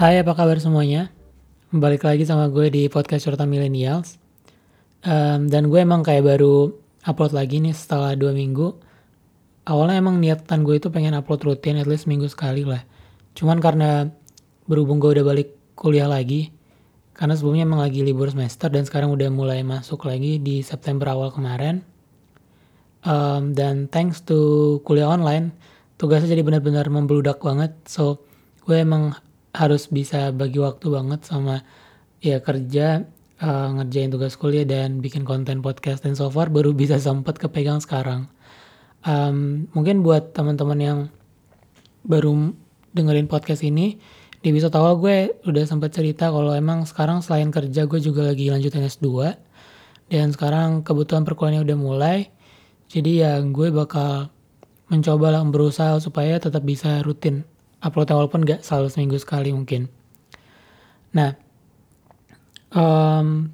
Hai, apa kabar semuanya? Balik lagi sama gue di podcast Cerita Millennials. Um, dan gue emang kayak baru upload lagi nih setelah dua minggu. Awalnya emang niatan gue itu pengen upload rutin at least minggu sekali lah. Cuman karena berhubung gue udah balik kuliah lagi, karena sebelumnya emang lagi libur semester dan sekarang udah mulai masuk lagi di September awal kemarin. Um, dan thanks to kuliah online, tugasnya jadi benar-benar membeludak banget. So, gue emang harus bisa bagi waktu banget sama ya kerja uh, ngerjain tugas kuliah dan bikin konten podcast dan so far baru bisa sempat kepegang sekarang. Um, mungkin buat teman-teman yang baru dengerin podcast ini di episode awal gue udah sempat cerita kalau emang sekarang selain kerja gue juga lagi lanjutin S2 dan sekarang kebutuhan perkuliahannya udah mulai. Jadi ya gue bakal mencoba lah berusaha supaya tetap bisa rutin uploadnya walaupun gak selalu seminggu sekali mungkin. Nah, um,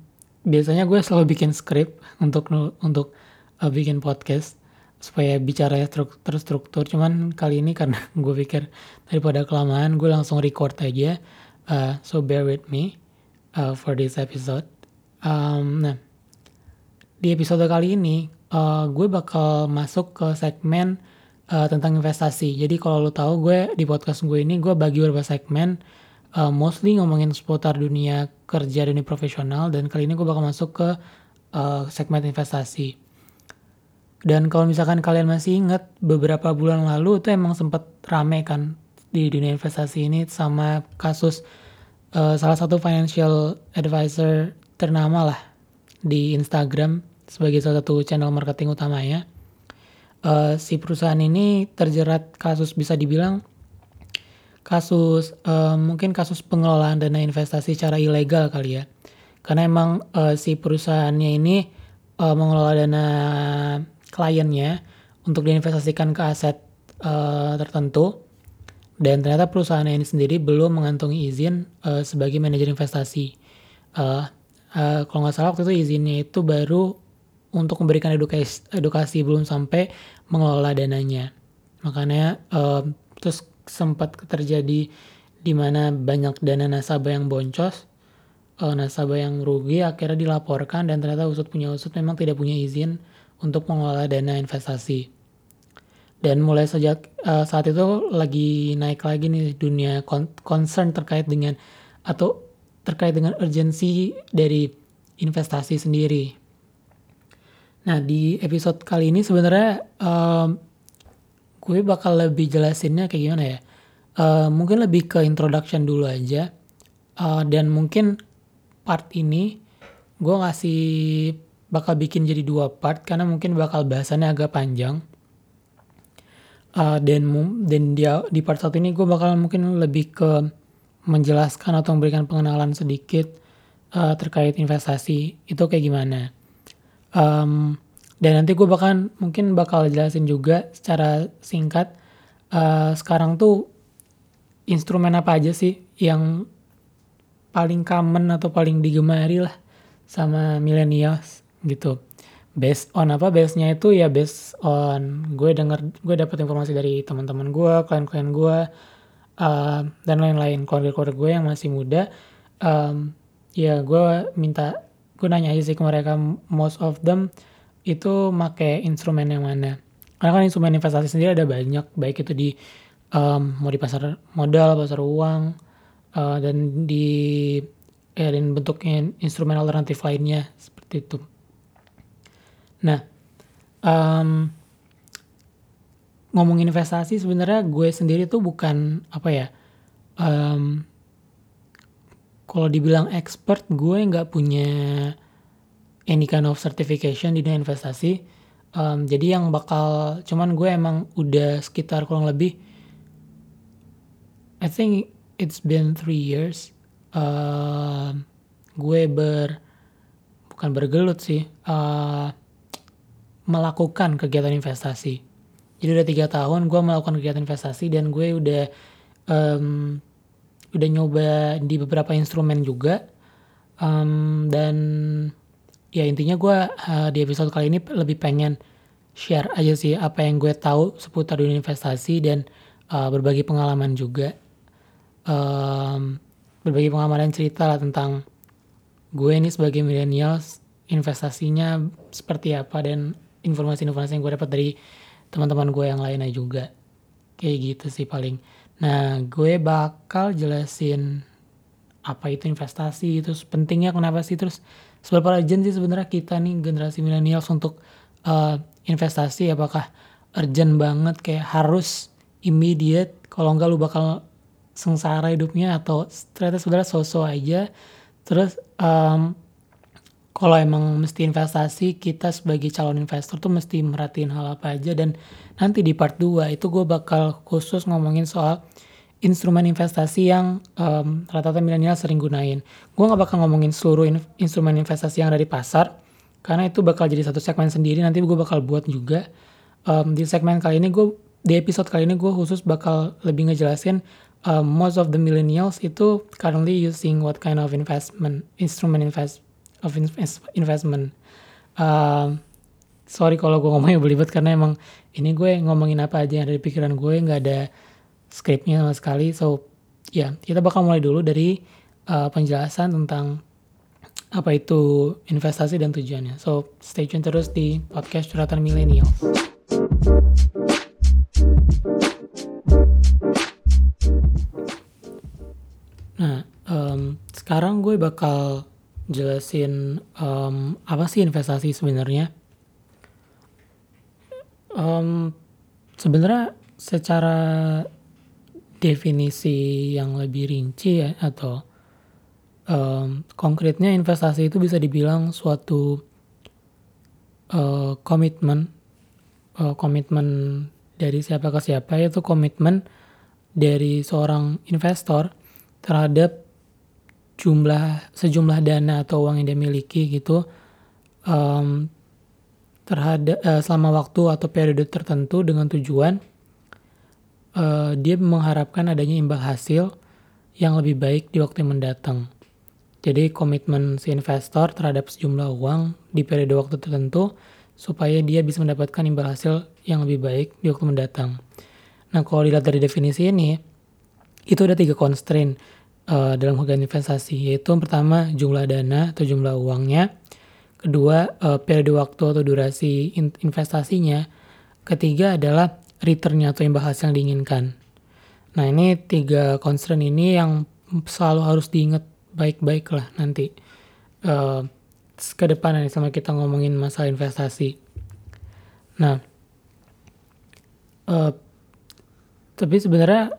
biasanya gue selalu bikin skrip untuk untuk uh, bikin podcast supaya bicara terstruktur. Cuman kali ini karena gue pikir daripada kelamaan, gue langsung record aja. Uh, so bear with me uh, for this episode. Um, nah, di episode kali ini uh, gue bakal masuk ke segmen uh, tentang investasi. Jadi kalau lo tahu gue di podcast gue ini gue bagi beberapa segmen uh, mostly ngomongin seputar dunia kerja dunia profesional dan kali ini gue bakal masuk ke uh, segmen investasi. Dan kalau misalkan kalian masih ingat beberapa bulan lalu itu emang sempat rame kan di dunia investasi ini sama kasus uh, salah satu financial advisor ternama lah di Instagram sebagai salah satu channel marketing utamanya uh, si perusahaan ini terjerat kasus bisa dibilang kasus uh, mungkin kasus pengelolaan dana investasi secara ilegal kali ya. Karena emang uh, si perusahaannya ini uh, mengelola dana kliennya untuk diinvestasikan ke aset uh, tertentu. Dan ternyata perusahaan ini sendiri belum mengantongi izin uh, sebagai manajer investasi. Uh, uh, kalau nggak salah waktu itu izinnya itu baru untuk memberikan edukasi, edukasi belum sampai mengelola dananya. Makanya uh, terus sempat terjadi di mana banyak dana nasabah yang boncos, uh, nasabah yang rugi akhirnya dilaporkan dan ternyata usut punya usut memang tidak punya izin untuk mengelola dana investasi. Dan mulai sejak uh, saat itu lagi naik lagi nih dunia concern terkait dengan atau terkait dengan urgensi dari investasi sendiri Nah di episode kali ini sebenarnya um, gue bakal lebih jelasinnya kayak gimana ya. Uh, mungkin lebih ke introduction dulu aja. Uh, dan mungkin part ini gue ngasih bakal bikin jadi dua part karena mungkin bakal bahasannya agak panjang. Uh, dan dan dia di part satu ini gue bakal mungkin lebih ke menjelaskan atau memberikan pengenalan sedikit uh, terkait investasi itu kayak gimana. Um, dan nanti gue bahkan mungkin bakal jelasin juga secara singkat uh, sekarang tuh instrumen apa aja sih yang paling common atau paling digemari lah sama millennials gitu. Based on apa? Base-nya itu ya based on gue denger gue dapat informasi dari teman-teman gue, klien-klien gue uh, dan lain-lain keluarga-keluarga gue yang masih muda. Um, ya gue minta gue nanya aja sih ke mereka most of them itu make instrumen yang mana? Karena kan instrumen investasi sendiri ada banyak baik itu di um, mau di pasar modal pasar uang uh, dan di ya dan bentuknya instrumen alternatif lainnya seperti itu. Nah um, ngomong investasi sebenarnya gue sendiri tuh bukan apa ya um, kalau dibilang expert gue nggak punya any kind of certification di dunia investasi. Um, jadi yang bakal cuman gue emang udah sekitar kurang lebih I think it's been three years uh, gue ber bukan bergelut sih uh, melakukan kegiatan investasi. Jadi udah tiga tahun gue melakukan kegiatan investasi dan gue udah um, udah nyoba di beberapa instrumen juga. Um, dan ya intinya gue uh, di episode kali ini lebih pengen share aja sih apa yang gue tahu seputar dunia investasi dan uh, berbagi pengalaman juga. Um, berbagi pengalaman dan cerita lah tentang gue ini sebagai millennials investasinya seperti apa dan informasi-informasi yang gue dapat dari teman-teman gue yang lainnya juga. Kayak gitu sih paling nah gue bakal jelasin apa itu investasi terus pentingnya kenapa sih terus seberapa urgent sih sebenarnya kita nih generasi millennials untuk uh, investasi apakah urgent banget kayak harus immediate kalau enggak lu bakal sengsara hidupnya atau ternyata sebenarnya sosok aja. Terus um, kalau emang mesti investasi kita sebagai calon investor tuh mesti merhatiin hal apa aja. Dan nanti di part 2 itu gue bakal khusus ngomongin soal instrumen investasi yang um, rata-rata milenial sering gunain. Gue gak bakal ngomongin seluruh in instrumen investasi yang ada di pasar karena itu bakal jadi satu segmen sendiri. Nanti gue bakal buat juga. Um, di segmen kali ini gue di episode kali ini gue khusus bakal lebih ngejelasin um, most of the millennials itu currently using what kind of investment instrument invest of investment. Uh, sorry kalau gue ngomongnya belibet karena emang ini gue ngomongin apa aja yang ada di pikiran gue nggak ada skripnya sama sekali. So ya yeah, kita bakal mulai dulu dari uh, penjelasan tentang apa itu investasi dan tujuannya. So stay tune terus di podcast curhatan milenial. Nah, um, sekarang gue bakal jelasin um, apa sih investasi sebenarnya. Um, sebenarnya secara definisi yang lebih rinci ya atau um, konkretnya investasi itu bisa dibilang suatu uh, komitmen uh, komitmen dari siapa ke siapa yaitu komitmen dari seorang investor terhadap jumlah sejumlah dana atau uang yang dia miliki gitu um, terhadap uh, selama waktu atau periode tertentu dengan tujuan uh, dia mengharapkan adanya imbal hasil yang lebih baik di waktu yang mendatang. Jadi komitmen si investor terhadap sejumlah uang di periode waktu tertentu supaya dia bisa mendapatkan imbal hasil yang lebih baik di waktu mendatang. Nah kalau dilihat dari definisi ini, itu ada tiga constraint uh, dalam hubungan investasi yaitu yang pertama jumlah dana atau jumlah uangnya, kedua uh, periode waktu atau durasi in investasinya, ketiga adalah returnnya atau imbal hasil yang diinginkan. Nah ini tiga constraint ini yang selalu harus diingat baik-baik lah nanti uh, ke depan nih sama kita ngomongin masalah investasi. Nah, uh, tapi sebenarnya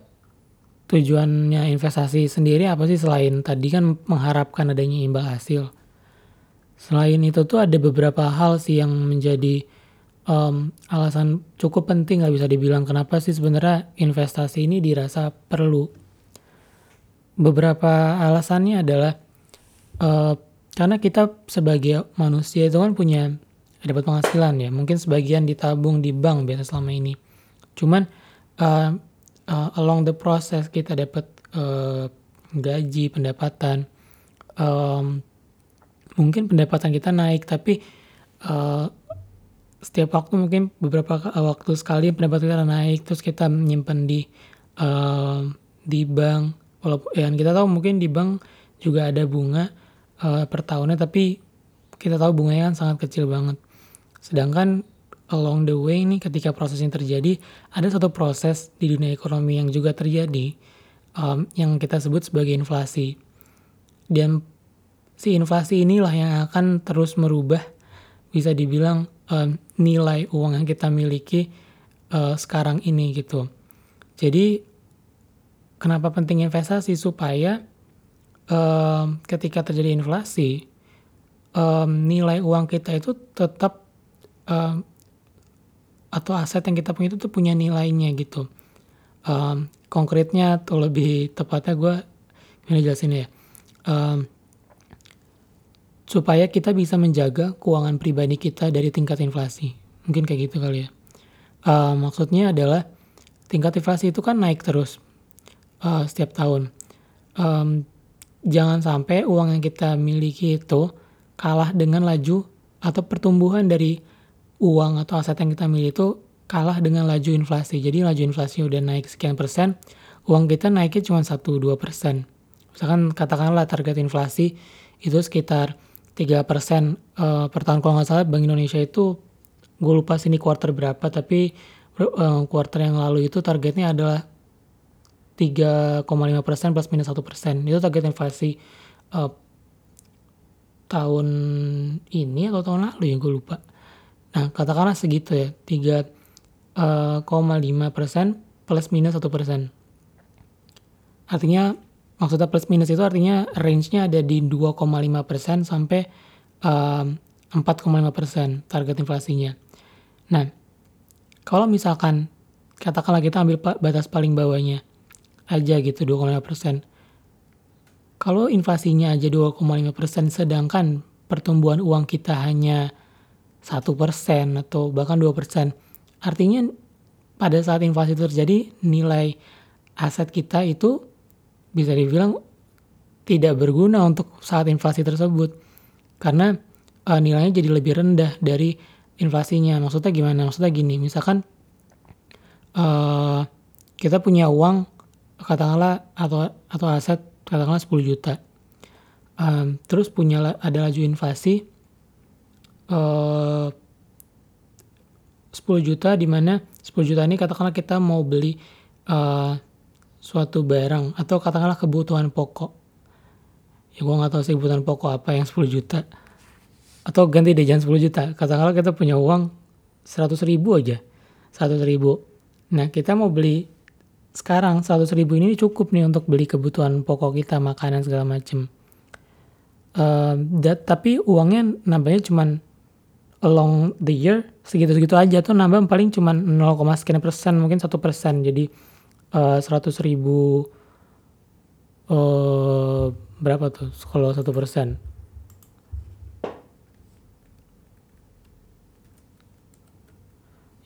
tujuannya investasi sendiri apa sih selain tadi kan mengharapkan adanya imbal hasil. Selain itu tuh ada beberapa hal sih yang menjadi um, alasan cukup penting nggak bisa dibilang kenapa sih sebenarnya investasi ini dirasa perlu. Beberapa alasannya adalah uh, karena kita sebagai manusia itu kan punya dapat penghasilan ya, mungkin sebagian ditabung di bank biasa selama ini. Cuman uh, uh, along the process kita dapat uh, gaji pendapatan. Um, mungkin pendapatan kita naik tapi uh, setiap waktu mungkin beberapa waktu sekali pendapatan kita naik terus kita menyimpan di uh, di bank. Walaupun ya kita tahu mungkin di bank juga ada bunga uh, per tahunnya tapi kita tahu bunganya kan sangat kecil banget. Sedangkan along the way ini ketika proses ini terjadi ada satu proses di dunia ekonomi yang juga terjadi um, yang kita sebut sebagai inflasi. Dan si inflasi inilah yang akan terus merubah bisa dibilang um, nilai uang yang kita miliki uh, sekarang ini gitu. Jadi kenapa penting investasi? Supaya um, ketika terjadi inflasi um, nilai uang kita itu tetap um, atau aset yang kita punya itu tuh punya nilainya gitu. Um, konkretnya atau lebih tepatnya gue gimana jelasin ya. Um, supaya kita bisa menjaga keuangan pribadi kita dari tingkat inflasi. Mungkin kayak gitu kali ya. Uh, maksudnya adalah tingkat inflasi itu kan naik terus uh, setiap tahun. Um, jangan sampai uang yang kita miliki itu kalah dengan laju atau pertumbuhan dari uang atau aset yang kita miliki itu kalah dengan laju inflasi. Jadi laju inflasi udah naik sekian persen, uang kita naiknya cuma 1-2 persen. misalkan katakanlah target inflasi itu sekitar 3% uh, per tahun kalau nggak salah Bank Indonesia itu gue lupa sini quarter berapa tapi uh, quarter yang lalu itu targetnya adalah 3,5% plus minus 1%. Itu target inflasi uh, tahun ini atau tahun lalu ya gue lupa. Nah katakanlah segitu ya 3,5% plus minus 1%. Artinya maksudnya plus minus itu artinya range-nya ada di 2,5% sampai um, 4,5% target inflasinya. Nah, kalau misalkan katakanlah kita ambil batas paling bawahnya aja gitu 2,5%. Kalau inflasinya aja 2,5% sedangkan pertumbuhan uang kita hanya 1% atau bahkan 2%, artinya pada saat inflasi terjadi nilai aset kita itu bisa dibilang tidak berguna untuk saat inflasi tersebut karena uh, nilainya jadi lebih rendah dari inflasinya. Maksudnya gimana? Maksudnya gini, misalkan uh, kita punya uang katakanlah atau atau aset katakanlah 10 juta. Um, terus punya ada laju inflasi uh, 10 juta di mana 10 juta ini katakanlah kita mau beli uh, suatu barang atau katakanlah kebutuhan pokok. Ya gue nggak tahu sih kebutuhan pokok apa yang 10 juta atau ganti deh jangan 10 juta. Katakanlah kita punya uang 100 ribu aja 100 ribu. Nah kita mau beli sekarang 100 ribu ini cukup nih untuk beli kebutuhan pokok kita makanan segala macem. Uh, tapi uangnya nambahnya cuman along the year segitu-segitu aja. Tuh nambah paling cuman 0, sekian persen mungkin satu persen. Jadi Eh, seratus ribu uh, berapa tuh kalau satu persen?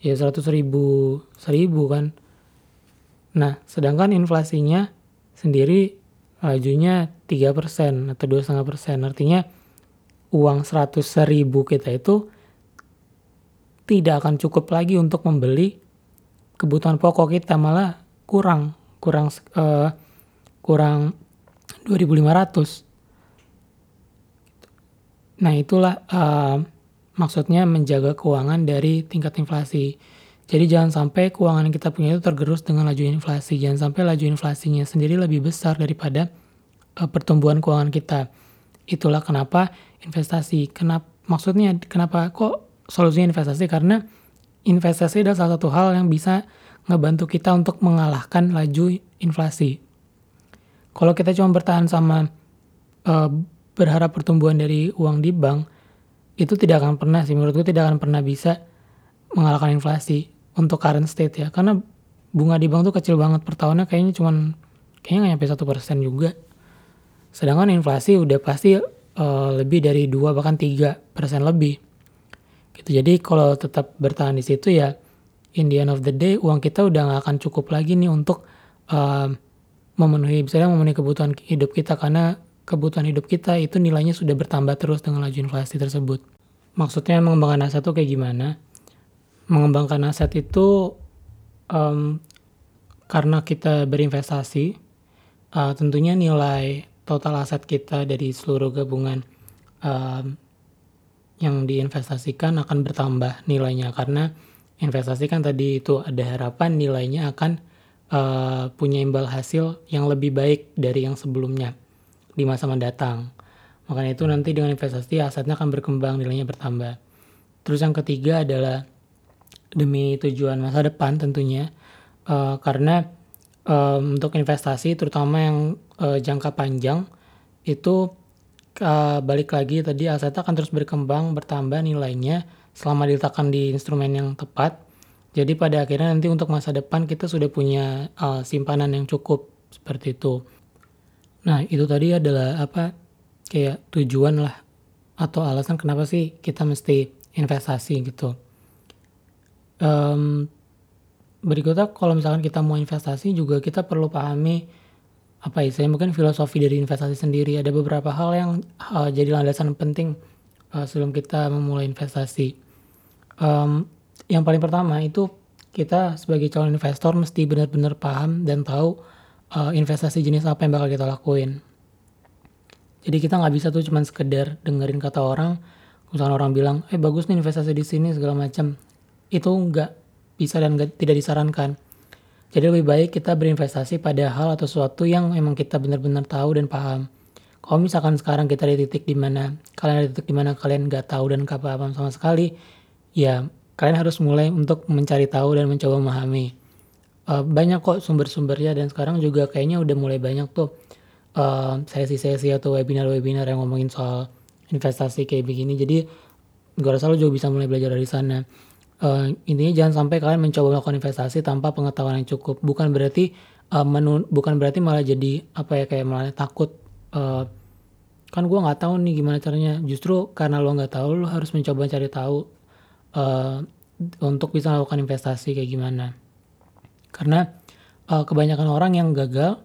Ya seratus ribu seribu kan. Nah sedangkan inflasinya sendiri lajunya tiga persen atau dua setengah persen. Artinya uang seratus ribu kita itu tidak akan cukup lagi untuk membeli kebutuhan pokok kita malah kurang kurang uh, kurang 2500 nah itulah uh, maksudnya menjaga keuangan dari tingkat inflasi. Jadi jangan sampai keuangan yang kita punya itu tergerus dengan laju inflasi. Jangan sampai laju inflasinya sendiri lebih besar daripada uh, pertumbuhan keuangan kita. Itulah kenapa investasi kenapa maksudnya kenapa kok solusinya investasi karena investasi adalah salah satu hal yang bisa ngebantu kita untuk mengalahkan laju inflasi. Kalau kita cuma bertahan sama uh, berharap pertumbuhan dari uang di bank, itu tidak akan pernah sih menurutku tidak akan pernah bisa mengalahkan inflasi untuk current state ya. Karena bunga di bank tuh kecil banget per tahunnya kayaknya cuma kayaknya nggak nyampe satu persen juga. Sedangkan inflasi udah pasti uh, lebih dari dua bahkan tiga persen lebih. Gitu. Jadi kalau tetap bertahan di situ ya in the end of the day uang kita udah nggak akan cukup lagi nih untuk uh, memenuhi misalnya memenuhi kebutuhan hidup kita karena kebutuhan hidup kita itu nilainya sudah bertambah terus dengan laju inflasi tersebut. Maksudnya mengembangkan aset itu kayak gimana? Mengembangkan aset itu um, karena kita berinvestasi, uh, tentunya nilai total aset kita dari seluruh gabungan um, yang diinvestasikan akan bertambah nilainya karena investasi kan tadi itu ada harapan nilainya akan uh, punya imbal hasil yang lebih baik dari yang sebelumnya di masa mendatang. Makanya itu nanti dengan investasi asetnya akan berkembang, nilainya bertambah. Terus yang ketiga adalah demi tujuan masa depan tentunya uh, karena um, untuk investasi terutama yang uh, jangka panjang itu uh, balik lagi tadi aset akan terus berkembang bertambah nilainya selama diletakkan di instrumen yang tepat. Jadi pada akhirnya nanti untuk masa depan kita sudah punya uh, simpanan yang cukup seperti itu. Nah itu tadi adalah apa kayak tujuan lah atau alasan kenapa sih kita mesti investasi gitu. Um, berikutnya kalau misalkan kita mau investasi juga kita perlu pahami apa ya saya mungkin filosofi dari investasi sendiri ada beberapa hal yang uh, jadi landasan penting uh, sebelum kita memulai investasi. Um, yang paling pertama itu kita sebagai calon investor mesti benar-benar paham dan tahu uh, investasi jenis apa yang bakal kita lakuin. Jadi kita nggak bisa tuh cuman sekedar dengerin kata orang, misalnya orang bilang, eh bagus nih investasi di sini segala macam. Itu nggak bisa dan gak, tidak disarankan. Jadi lebih baik kita berinvestasi pada hal atau sesuatu yang emang kita benar-benar tahu dan paham. Kalau misalkan sekarang kita di titik di mana kalian ada di titik di mana kalian nggak tahu dan gak paham sama sekali, ya kalian harus mulai untuk mencari tahu dan mencoba memahami. Uh, banyak kok sumber-sumbernya dan sekarang juga kayaknya udah mulai banyak tuh uh, sesi-sesi atau webinar-webinar yang ngomongin soal investasi kayak begini. Jadi gue rasa lo juga bisa mulai belajar dari sana uh, intinya jangan sampai kalian mencoba melakukan investasi tanpa pengetahuan yang cukup. Bukan berarti uh, menun bukan berarti malah jadi apa ya kayak malah takut uh, kan gue nggak tahu nih gimana caranya. Justru karena lo nggak tahu lo harus mencoba cari tahu uh, untuk bisa melakukan investasi kayak gimana. Karena uh, kebanyakan orang yang gagal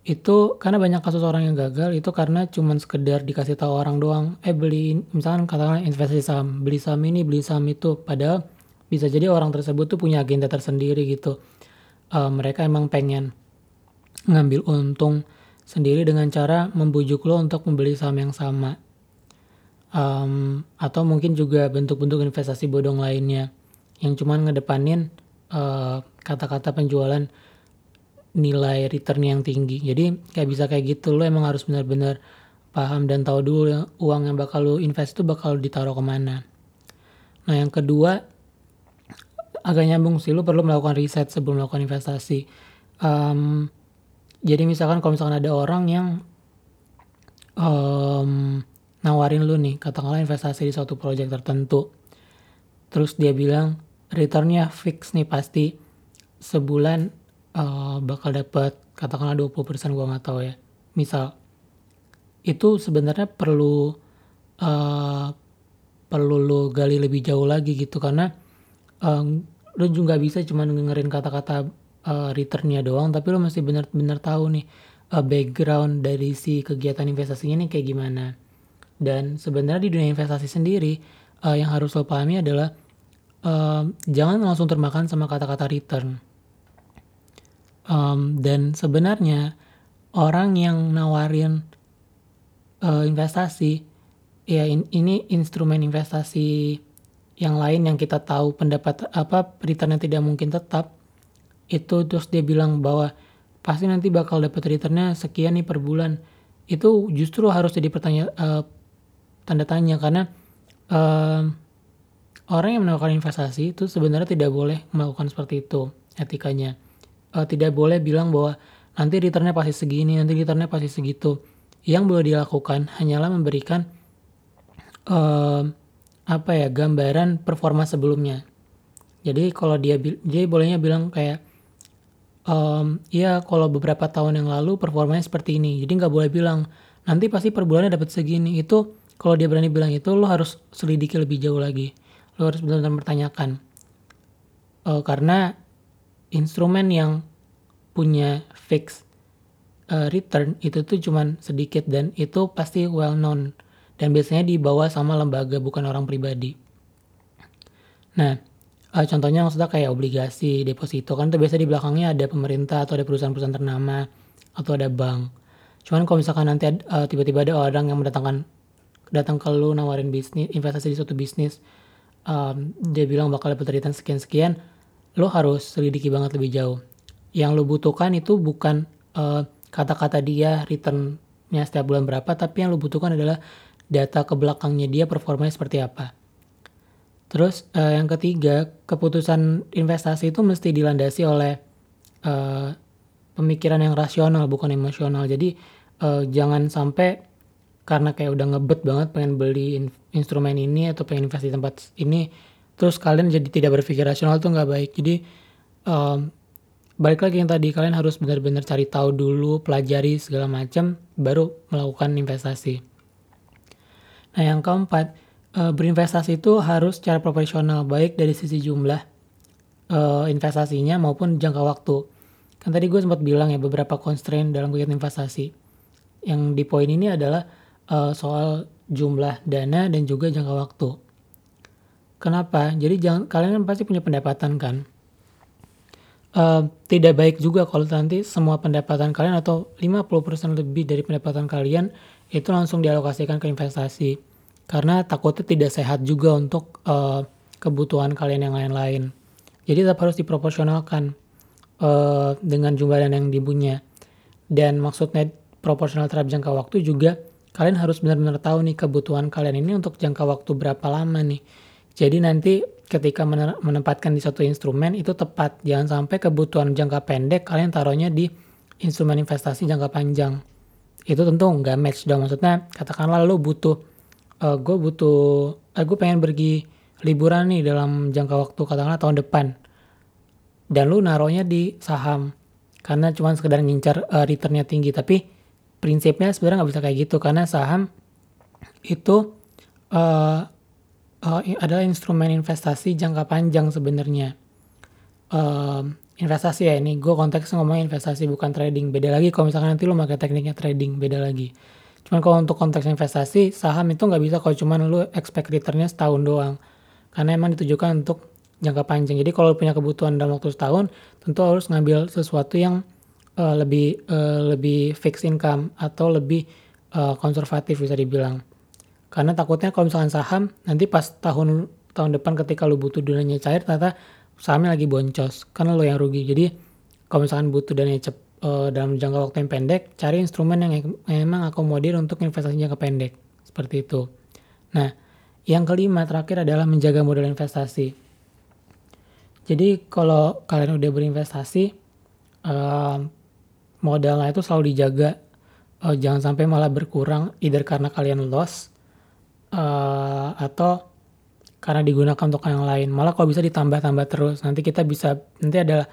itu karena banyak kasus orang yang gagal itu karena cuman sekedar dikasih tahu orang doang. Eh beli misalkan katakanlah investasi saham beli saham ini beli saham itu. Padahal bisa jadi orang tersebut tuh punya agenda tersendiri gitu. Uh, mereka emang pengen ngambil untung sendiri dengan cara membujuk lo untuk membeli saham yang sama. Um, atau mungkin juga bentuk-bentuk investasi bodong lainnya yang cuman ngedepanin uh, kata-kata penjualan nilai return yang tinggi. Jadi kayak bisa kayak gitu lo emang harus benar-benar paham dan tahu dulu uang yang bakal lo invest itu bakal ditaruh ke mana. Nah yang kedua agak nyambung sih lu perlu melakukan riset sebelum melakukan investasi. Um, jadi misalkan kalau misalkan ada orang yang um, nawarin lu nih katakanlah investasi di suatu proyek tertentu terus dia bilang returnnya fix nih pasti sebulan uh, bakal dapat katakanlah 20% gua nggak tahu ya. Misal itu sebenarnya perlu uh, perlu lu gali lebih jauh lagi gitu karena um, lo juga bisa cuma dengerin kata-kata uh, returnnya doang tapi lo masih benar-benar tahu nih uh, background dari si kegiatan investasinya nih kayak gimana. Dan sebenarnya di dunia investasi sendiri uh, yang harus lo pahami adalah uh, jangan langsung termakan sama kata-kata return. Um, dan sebenarnya orang yang nawarin uh, investasi ya in, ini instrumen investasi yang lain yang kita tahu pendapat apa returnnya tidak mungkin tetap itu terus dia bilang bahwa pasti nanti bakal dapat returnnya sekian nih per bulan. Itu justru harus jadi pertanyaan uh, tanda tanya karena uh, orang yang melakukan investasi itu sebenarnya tidak boleh melakukan seperti itu etikanya. Uh, tidak boleh bilang bahwa nanti returnnya pasti segini nanti returnnya pasti segitu. Yang boleh dilakukan hanyalah memberikan uh, apa ya gambaran performa sebelumnya. Jadi kalau dia dia bolehnya bilang kayak um, ya kalau beberapa tahun yang lalu performanya seperti ini. Jadi nggak boleh bilang nanti pasti per bulannya dapat segini. Itu kalau dia berani bilang itu lo harus selidiki lebih jauh lagi. Lo harus benar-benar mempertanyakan. Uh, karena instrumen yang punya fix uh, return itu tuh cuman sedikit dan itu pasti well known dan biasanya dibawa sama lembaga bukan orang pribadi. Nah, uh, contohnya maksudnya kayak obligasi, deposito kan tuh biasa di belakangnya ada pemerintah atau ada perusahaan-perusahaan ternama atau ada bank. Cuman kalau misalkan nanti eh, tiba-tiba ada orang yang mendatangkan datang ke lu nawarin bisnis, investasi di suatu bisnis, um, dia bilang bakal dapat return sekian-sekian, lo harus selidiki banget lebih jauh. Yang lo butuhkan itu bukan kata kata-kata dia returnnya setiap bulan berapa, tapi yang lo butuhkan adalah data ke belakangnya dia performanya seperti apa. Terus uh, yang ketiga, keputusan investasi itu mesti dilandasi oleh uh, pemikiran yang rasional bukan emosional. Jadi uh, jangan sampai karena kayak udah ngebet banget pengen beli in instrumen ini atau pengen investasi di tempat ini, terus kalian jadi tidak berpikir rasional itu nggak baik. Jadi um, balik lagi yang tadi kalian harus benar-benar cari tahu dulu, pelajari segala macam, baru melakukan investasi. Nah yang keempat, uh, berinvestasi itu harus secara profesional baik dari sisi jumlah uh, investasinya maupun jangka waktu. Kan tadi gue sempat bilang ya beberapa constraint dalam kegiatan investasi. Yang di poin ini adalah uh, soal jumlah dana dan juga jangka waktu. Kenapa? Jadi jangan kalian kan pasti punya pendapatan kan. Uh, tidak baik juga kalau nanti semua pendapatan kalian atau 50% lebih dari pendapatan kalian itu langsung dialokasikan ke investasi karena takutnya tidak sehat juga untuk uh, kebutuhan kalian yang lain-lain. Jadi tetap harus diproporsionalkan uh, dengan jumlah dana yang dipunya. Dan maksudnya proporsional terhadap jangka waktu juga kalian harus benar-benar tahu nih kebutuhan kalian ini untuk jangka waktu berapa lama nih. Jadi nanti ketika menempatkan di satu instrumen itu tepat. Jangan sampai kebutuhan jangka pendek kalian taruhnya di instrumen investasi jangka panjang. Itu tentu nggak match dong. Maksudnya katakanlah lo butuh, uh, eh, gue butuh, uh, eh, gue pengen pergi liburan nih dalam jangka waktu katakanlah tahun depan. Dan lu naruhnya di saham. Karena cuma sekedar ngincar uh, returnnya tinggi. Tapi prinsipnya sebenarnya nggak bisa kayak gitu. Karena saham itu uh, uh, adalah instrumen investasi jangka panjang sebenarnya. Uh, investasi ya ini, gue konteksnya ngomong investasi bukan trading. Beda lagi kalau misalkan nanti lo pakai tekniknya trading, beda lagi. Cuman kalau untuk konteks investasi, saham itu nggak bisa kalau cuman lo expect returnnya setahun doang. Karena emang ditujukan untuk jangka panjang. Jadi kalau punya kebutuhan dalam waktu setahun, tentu harus ngambil sesuatu yang uh, lebih uh, lebih fixed income atau lebih uh, konservatif bisa dibilang. Karena takutnya kalau misalkan saham, nanti pas tahun tahun depan ketika lu butuh dananya cair, ternyata sahamnya lagi boncos. Karena lo yang rugi. Jadi kalau misalkan butuh dananya cep, uh, dalam jangka waktu yang pendek, cari instrumen yang memang akomodir untuk investasi jangka pendek. Seperti itu. Nah, yang kelima terakhir adalah menjaga modal investasi. Jadi kalau kalian udah berinvestasi, uh, modalnya itu selalu dijaga. Uh, jangan sampai malah berkurang, either karena kalian loss uh, atau karena digunakan untuk yang lain. Malah kalau bisa ditambah-tambah terus. Nanti kita bisa nanti adalah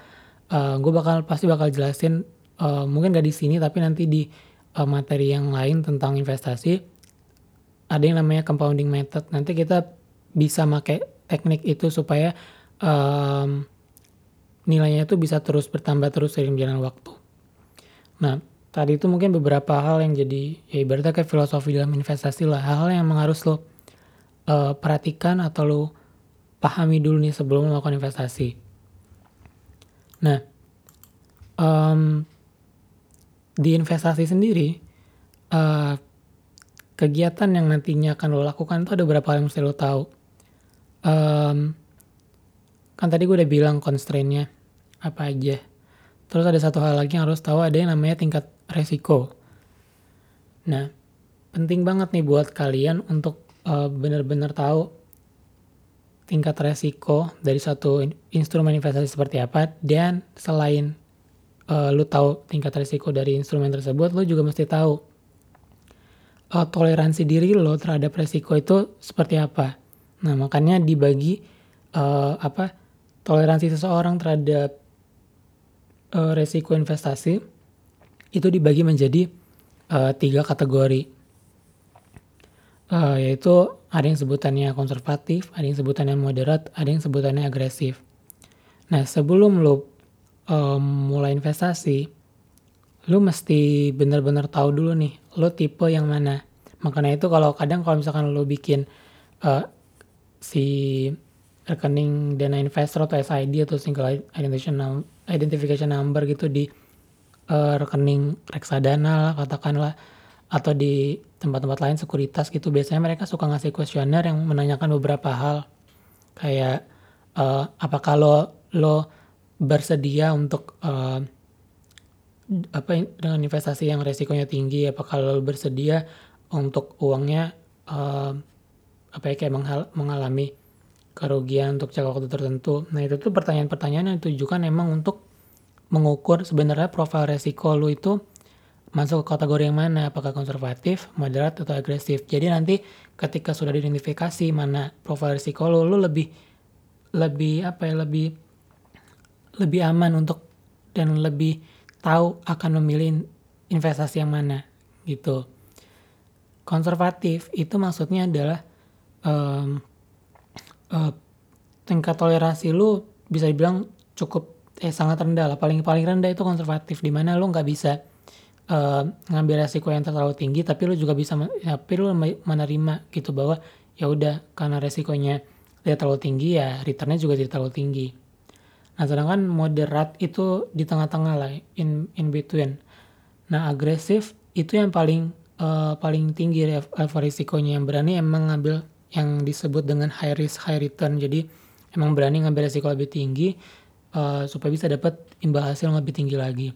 uh, gue bakal pasti bakal jelasin uh, mungkin gak di sini tapi nanti di uh, materi yang lain tentang investasi. Ada yang namanya compounding method. Nanti kita bisa pakai teknik itu supaya um, nilainya itu bisa terus bertambah terus seiring jalan waktu. Nah, tadi itu mungkin beberapa hal yang jadi ya ibaratnya kayak filosofi dalam investasi lah hal-hal yang harus lo uh, perhatikan atau lo pahami dulu nih sebelum melakukan investasi. Nah um, di investasi sendiri uh, kegiatan yang nantinya akan lo lakukan itu ada beberapa hal yang mesti lo tahu? Um, kan tadi gue udah bilang constraintnya apa aja. Terus ada satu hal lagi yang harus tahu ada yang namanya tingkat resiko. Nah, penting banget nih buat kalian untuk uh, benar-benar tahu tingkat resiko dari satu instrumen investasi seperti apa dan selain uh, lu tahu tingkat resiko dari instrumen tersebut, lu juga mesti tahu uh, toleransi diri lo terhadap resiko itu seperti apa. Nah, makanya dibagi uh, apa toleransi seseorang terhadap uh, resiko investasi itu dibagi menjadi uh, tiga kategori uh, yaitu ada yang sebutannya konservatif, ada yang sebutannya moderat, ada yang sebutannya agresif. Nah sebelum lo um, mulai investasi, lo mesti benar-benar tahu dulu nih, lo tipe yang mana. Makanya itu kalau kadang kalau misalkan lo bikin uh, si rekening dana investor atau SID atau single identification identification number gitu di uh, rekening reksadana lah katakanlah atau di tempat-tempat lain sekuritas gitu. Biasanya mereka suka ngasih kuesioner yang menanyakan beberapa hal. Kayak uh, apakah lo lo bersedia untuk uh, apa dengan investasi yang resikonya tinggi apakah lo bersedia untuk uangnya uh, apa ya kayak mengalami kerugian untuk jangka waktu tertentu. Nah itu tuh pertanyaan-pertanyaan yang ditujukan emang untuk mengukur sebenarnya profil resiko lu itu masuk ke kategori yang mana, apakah konservatif, moderat, atau agresif. Jadi nanti ketika sudah diidentifikasi mana profil resiko lu, lu lebih lebih apa ya lebih lebih aman untuk dan lebih tahu akan memilih investasi yang mana gitu. Konservatif itu maksudnya adalah um, uh, tingkat toleransi lu bisa dibilang cukup eh sangat rendah lah paling paling rendah itu konservatif di mana lo nggak bisa uh, ngambil resiko yang terlalu tinggi tapi lo juga bisa ya, tapi lo menerima gitu bahwa ya udah karena resikonya tidak terlalu tinggi ya returnnya juga tidak terlalu tinggi. Nah sedangkan moderat itu di tengah-tengah lah in in between. Nah agresif itu yang paling uh, paling tinggi level risikonya. Yang berani emang ngambil yang disebut dengan high risk high return. Jadi emang berani ngambil risiko lebih tinggi uh, supaya bisa dapat imbal hasil lebih tinggi lagi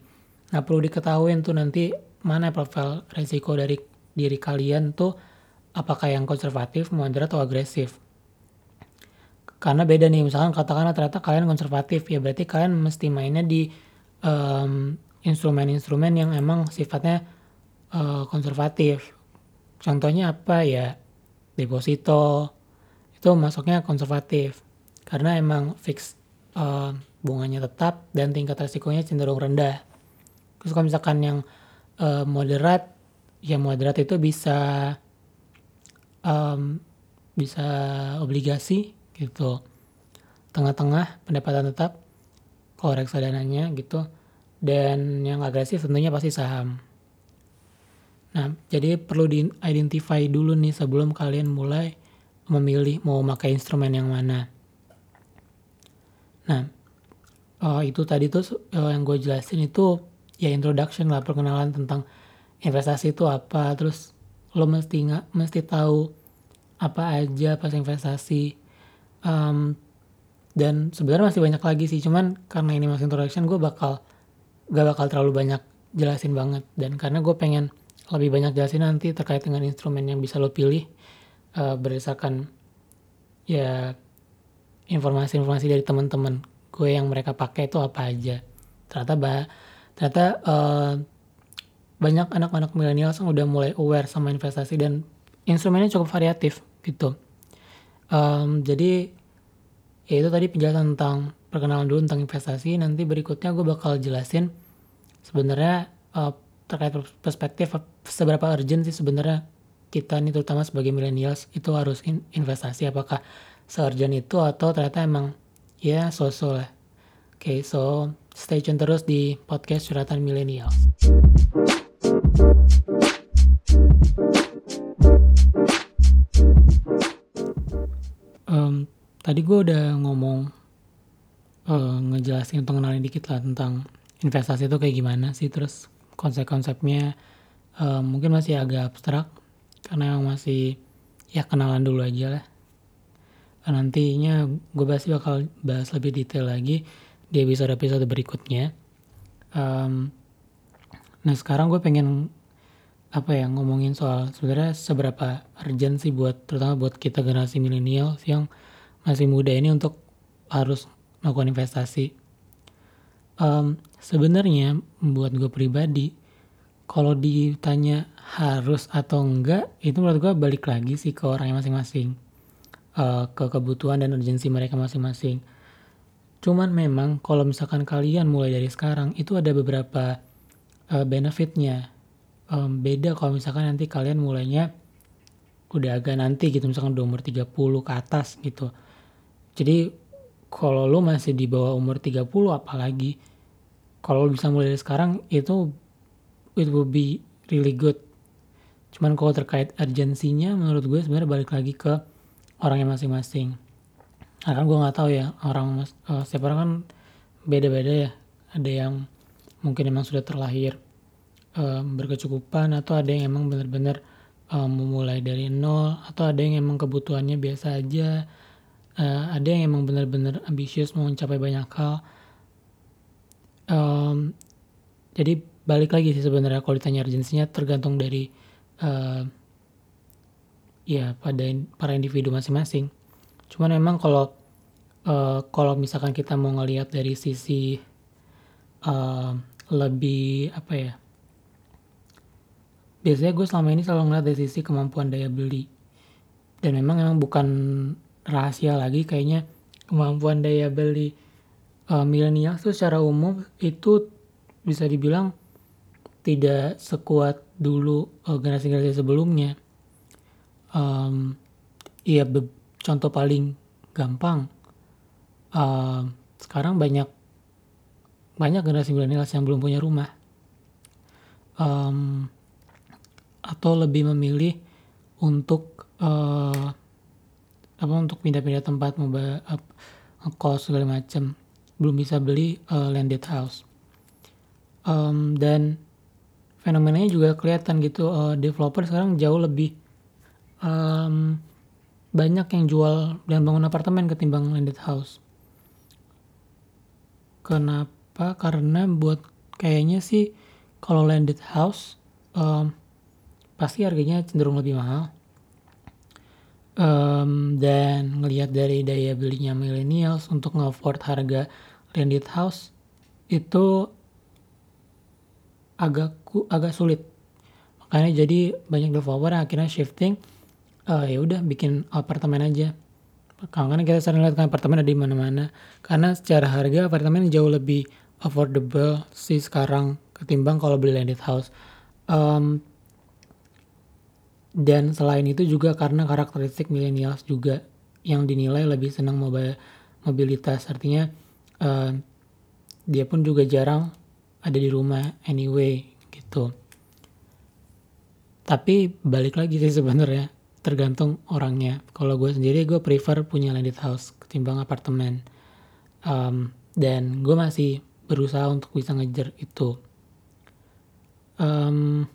nah perlu diketahui tuh nanti mana profil risiko dari diri kalian tuh apakah yang konservatif, moderat atau agresif. Karena beda nih, misalkan katakanlah ternyata kalian konservatif, ya berarti kalian mesti mainnya di instrumen-instrumen um, yang emang sifatnya uh, konservatif. Contohnya apa ya? Deposito, itu masuknya konservatif. Karena emang fix uh, bunganya tetap dan tingkat resikonya cenderung rendah. Terus kalau misalkan yang uh, moderat, ya moderat itu bisa um, bisa obligasi gitu. Tengah-tengah pendapatan tetap kalau reksadananya gitu. Dan yang agresif tentunya pasti saham. Nah jadi perlu di identify dulu nih sebelum kalian mulai memilih mau pakai instrumen yang mana. Nah uh, itu tadi tuh uh, yang gue jelasin itu ya introduction lah perkenalan tentang investasi itu apa. Terus lo mesti nggak mesti tahu apa aja pas investasi. Um, dan sebenarnya masih banyak lagi sih cuman karena ini masih introduction gue bakal gak bakal terlalu banyak jelasin banget. Dan karena gue pengen lebih banyak jelasin nanti terkait dengan instrumen yang bisa lo pilih uh, berdasarkan ya informasi-informasi dari teman-teman gue yang mereka pakai itu apa aja. Ternyata bah ternyata uh, banyak anak-anak milenial yang udah mulai aware sama investasi dan instrumennya cukup variatif gitu. Um, jadi ya itu tadi penjelasan tentang perkenalan dulu tentang investasi. Nanti berikutnya gue bakal jelasin sebenarnya uh, terkait perspektif seberapa urgent sih sebenarnya kita nih terutama sebagai millennials itu harus in investasi apakah seurgent itu atau ternyata emang ya sosok lah. Oke, okay, so stay tune terus di podcast curhatan milenial. Um, tadi gue udah ngomong uh, ngejelasin untuk kenalin dikit lah tentang investasi itu kayak gimana sih terus konsep-konsepnya uh, mungkin masih agak abstrak karena masih ya kenalan dulu aja lah nantinya gue pasti bakal bahas lebih detail lagi di episode-episode berikutnya um, nah sekarang gue pengen apa ya ngomongin soal sebenarnya seberapa urgent sih buat terutama buat kita generasi milenial yang masih muda ini untuk harus melakukan investasi. Um, sebenarnya buat gue pribadi kalau ditanya harus atau enggak itu menurut gue balik lagi sih ke orangnya masing-masing uh, ke kebutuhan dan urgensi mereka masing-masing. Cuman memang kalau misalkan kalian mulai dari sekarang itu ada beberapa uh, benefitnya. Um, beda kalau misalkan nanti kalian mulainya udah agak nanti gitu misalkan udah umur 30 ke atas gitu. Jadi kalau lo masih di bawah umur 30 apalagi kalau bisa mulai dari sekarang itu it will be really good. Cuman kalau terkait urgensinya menurut gue sebenarnya balik lagi ke orangnya masing-masing nah kan gue nggak tahu ya orang uh, setiap orang kan beda-beda ya. Ada yang mungkin emang sudah terlahir um, berkecukupan atau ada yang emang benar-benar um, memulai dari nol atau ada yang emang kebutuhannya biasa aja. Uh, ada yang emang benar-benar ambisius mau mencapai banyak hal. Um, jadi balik lagi sih sebenarnya kalau ditanya urgensinya tergantung dari uh, ya pada para individu masing-masing cuman memang kalau uh, kalau misalkan kita mau ngelihat dari sisi uh, lebih apa ya biasanya gue selama ini selalu ngeliat dari sisi kemampuan daya beli. Dan memang memang bukan rahasia lagi kayaknya kemampuan daya beli uh, milenial tuh secara umum itu bisa dibilang tidak sekuat dulu uh, generasi-generasi sebelumnya. Um, ya contoh paling gampang uh, sekarang banyak banyak generasi milenial yang belum punya rumah. Um, atau lebih memilih untuk uh, apa untuk pindah-pindah tempat mau uh, kos segala macam belum bisa beli uh, landed house. Um, dan fenomenanya juga kelihatan gitu uh, developer sekarang jauh lebih um, banyak yang jual dan bangun apartemen ketimbang landed house. Kenapa? Karena buat kayaknya sih kalau landed house um, pasti harganya cenderung lebih mahal. Um, dan ngelihat dari daya belinya millennials untuk nge-afford harga landed house itu agak agak sulit. Makanya jadi banyak developer yang akhirnya shifting uh, ya udah bikin apartemen aja. Karena kita sering lihat kan apartemen ada di mana-mana. Karena secara harga apartemen jauh lebih affordable sih sekarang ketimbang kalau beli landed house. Um, dan selain itu juga karena karakteristik millennials juga yang dinilai lebih senang mobil mobilitas artinya uh, dia pun juga jarang ada di rumah anyway gitu tapi balik lagi sih sebenarnya tergantung orangnya. Kalau gue sendiri gue prefer punya landed house ketimbang apartemen. Um, dan gue masih berusaha untuk bisa ngejar itu. Um,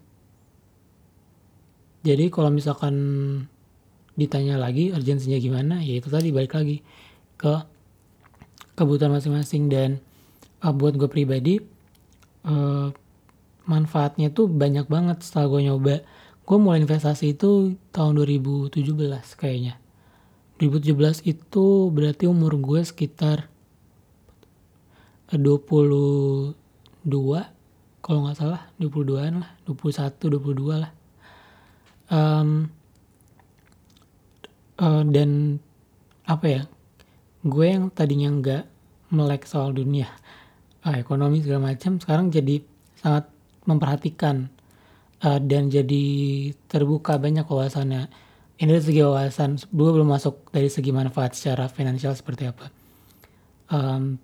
jadi kalau misalkan ditanya lagi urgensinya gimana, ya itu tadi balik lagi ke kebutuhan masing-masing. Dan uh, buat gue pribadi uh, manfaatnya tuh banyak banget setelah gue nyoba. Gue mulai investasi itu tahun 2017 kayaknya. 2017 itu berarti umur gue sekitar 22 kalau nggak salah 22an lah 21 22 lah um, uh, dan apa ya gue yang tadinya nggak melek soal dunia uh, ekonomi segala macam sekarang jadi sangat memperhatikan uh, dan jadi terbuka banyak wawasannya. Ini dari segi wawasan gue belum masuk dari segi manfaat secara finansial seperti apa. Um,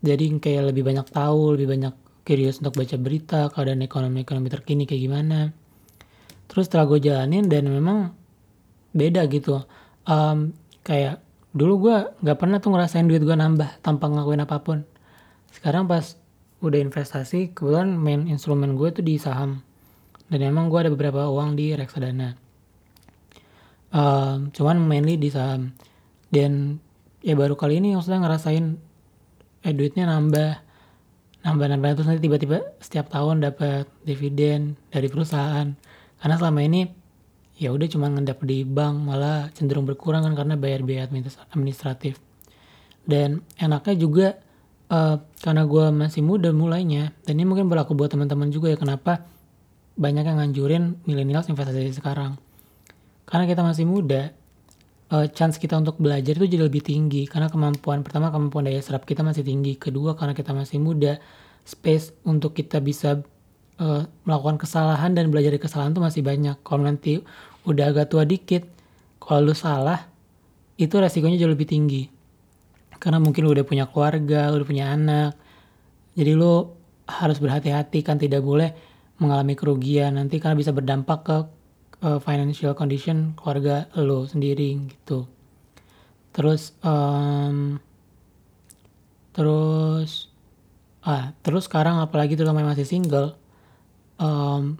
jadi kayak lebih banyak tahu lebih banyak curious untuk baca berita keadaan ekonomi ekonomi terkini kayak gimana. Terus setelah gue jalanin dan memang beda gitu. Um, kayak dulu gue nggak pernah tuh ngerasain duit gue nambah tanpa ngelakuin apa pun. Sekarang pas udah investasi kebetulan main instrumen gue tuh di saham dan emang gue ada beberapa uang di reksadana. Um, cuman mainly di saham. Dan ya baru kali ini maksudnya ngerasain eh duitnya nambah nambah nambah terus nanti tiba-tiba setiap tahun dapat dividen dari perusahaan. Karena selama ini ya udah cuma ngendap di bank malah cenderung berkurang kan karena bayar biaya administratif. Dan enaknya juga uh, karena gue masih muda mulainya dan ini mungkin berlaku buat teman-teman juga ya kenapa banyak yang nganjurin milenial investasi sekarang karena kita masih muda uh, chance kita untuk belajar itu jadi lebih tinggi karena kemampuan pertama kemampuan daya serap kita masih tinggi kedua karena kita masih muda space untuk kita bisa uh, melakukan kesalahan dan belajar dari kesalahan tuh masih banyak. Kalau nanti udah agak tua dikit, kalau lu salah, itu resikonya jauh lebih tinggi. Karena mungkin lu udah punya keluarga, lu udah punya anak. Jadi lu harus berhati-hati kan tidak boleh mengalami kerugian nanti karena bisa berdampak ke uh, financial condition keluarga lu sendiri gitu. Terus um, terus ah terus sekarang apalagi tuh masih single um,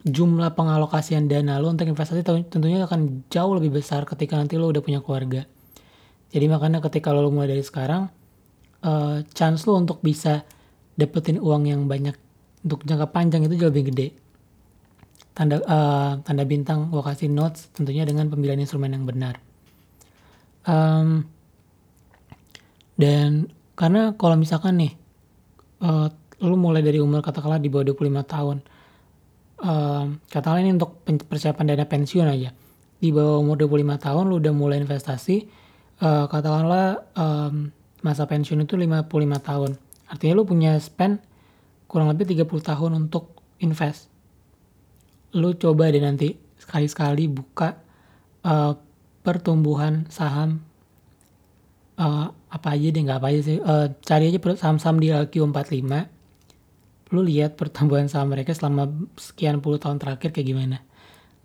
jumlah pengalokasian dana lo untuk investasi tentunya akan jauh lebih besar ketika nanti lo udah punya keluarga. Jadi makanya ketika lo mulai dari sekarang, uh, chance lo untuk bisa dapetin uang yang banyak untuk jangka panjang itu jauh lebih gede. Tanda uh, tanda bintang gue kasih notes tentunya dengan pemilihan instrumen yang benar. Um, dan karena kalau misalkan nih uh, lu mulai dari umur katakanlah di bawah 25 tahun uh, katakanlah ini untuk persiapan dana pensiun aja di bawah umur 25 tahun lu udah mulai investasi uh, katakanlah um, masa pensiun itu 55 tahun artinya lu punya spend kurang lebih 30 tahun untuk invest lu coba deh nanti sekali-sekali buka uh, pertumbuhan saham uh, apa aja deh nggak apa aja sih uh, cari aja saham-saham di LQ45 lu lihat pertumbuhan saham mereka selama sekian puluh tahun terakhir kayak gimana.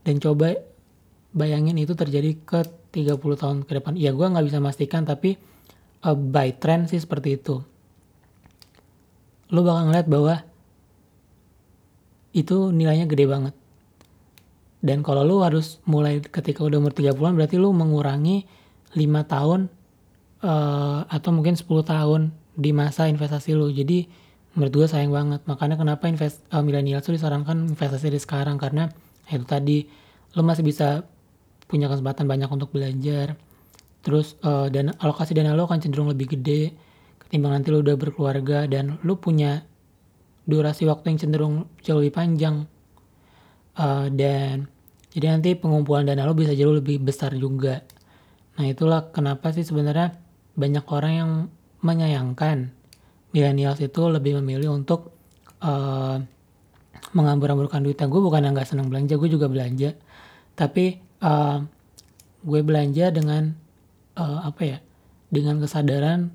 Dan coba bayangin itu terjadi ke 30 tahun ke depan. Ya gue nggak bisa memastikan tapi uh, by trend sih seperti itu. Lu bakal ngeliat bahwa itu nilainya gede banget. Dan kalau lu harus mulai ketika udah umur 30-an berarti lu mengurangi 5 tahun uh, atau mungkin 10 tahun di masa investasi lu. Jadi menurut gue sayang banget. Makanya kenapa invest uh, milenial tuh disarankan investasi di sekarang karena itu tadi lu masih bisa punya kesempatan banyak untuk belajar. Terus uh, dan alokasi dana lu akan cenderung lebih gede ketimbang nanti lu udah berkeluarga dan lu punya durasi waktu yang cenderung jauh lebih panjang. Uh, dan jadi nanti pengumpulan dana lo bisa jauh lebih besar juga. Nah itulah kenapa sih sebenarnya banyak orang yang menyayangkan millennials itu lebih memilih untuk uh, mengambur-amburkan duitnya. Gue bukan yang gak senang belanja, gue juga belanja. Tapi uh, gue belanja dengan uh, apa ya? Dengan kesadaran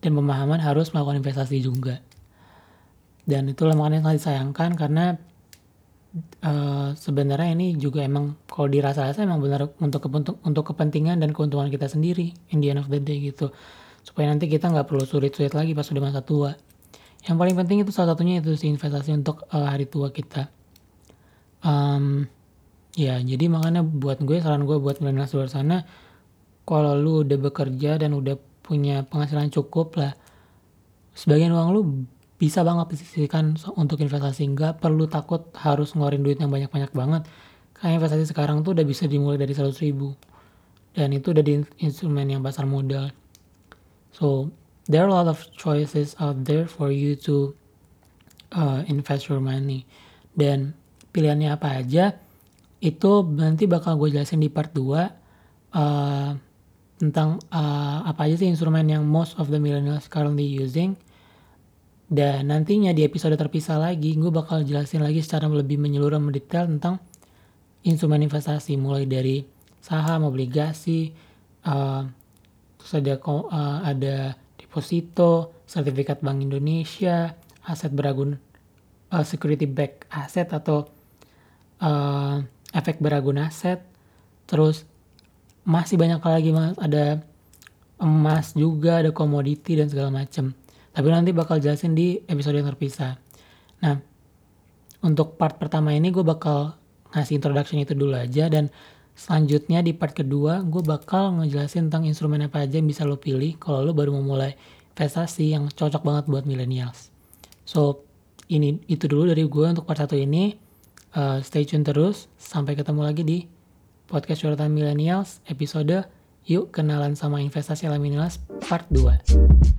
dan pemahaman harus melakukan investasi juga. Dan itulah makanya sangat disayangkan karena uh, sebenarnya ini juga emang kalau dirasa-rasa emang benar untuk untuk untuk kepentingan dan keuntungan kita sendiri in the end of the day gitu. Supaya nanti kita nggak perlu sulit-sulit lagi pas udah masa tua. Yang paling penting itu salah satunya itu sih investasi untuk uh, hari tua kita. Um, ya jadi makanya buat gue saran gue buat milenial luar sana kalau lu udah bekerja dan udah punya penghasilan cukup lah. Sebagian uang lu bisa banget disisihkan untuk investasi. Nggak perlu takut harus ngeluarin duit yang banyak-banyak banget. Kayak investasi sekarang tuh udah bisa dimulai dari 100 ribu. Dan itu udah di instrumen yang pasar modal. So there are a lot of choices out there for you to uh, invest your money. Dan pilihannya apa aja itu nanti bakal gue jelasin di part 2 uh, tentang uh, apa aja sih instrumen yang most of the millennials currently using. Dan nantinya di episode terpisah lagi, gue bakal jelasin lagi secara lebih menyeluruh mendetail tentang instrumen investasi, mulai dari saham, obligasi, uh, terus ada uh, ada deposito, sertifikat Bank Indonesia, aset beragun, uh, security back aset atau uh, efek beragun aset, terus masih banyak lagi mas, ada emas juga, ada komoditi dan segala macam. Tapi nanti bakal jelasin di episode yang terpisah. Nah, untuk part pertama ini gue bakal ngasih introduction itu dulu aja dan selanjutnya di part kedua gue bakal ngejelasin tentang instrumen apa aja yang bisa lo pilih kalau lo baru mau mulai investasi yang cocok banget buat millennials. So, ini itu dulu dari gue untuk part satu ini. Uh, stay tune terus. Sampai ketemu lagi di podcast Curhatan Millennials episode Yuk Kenalan Sama Investasi alam Millennials Part 2.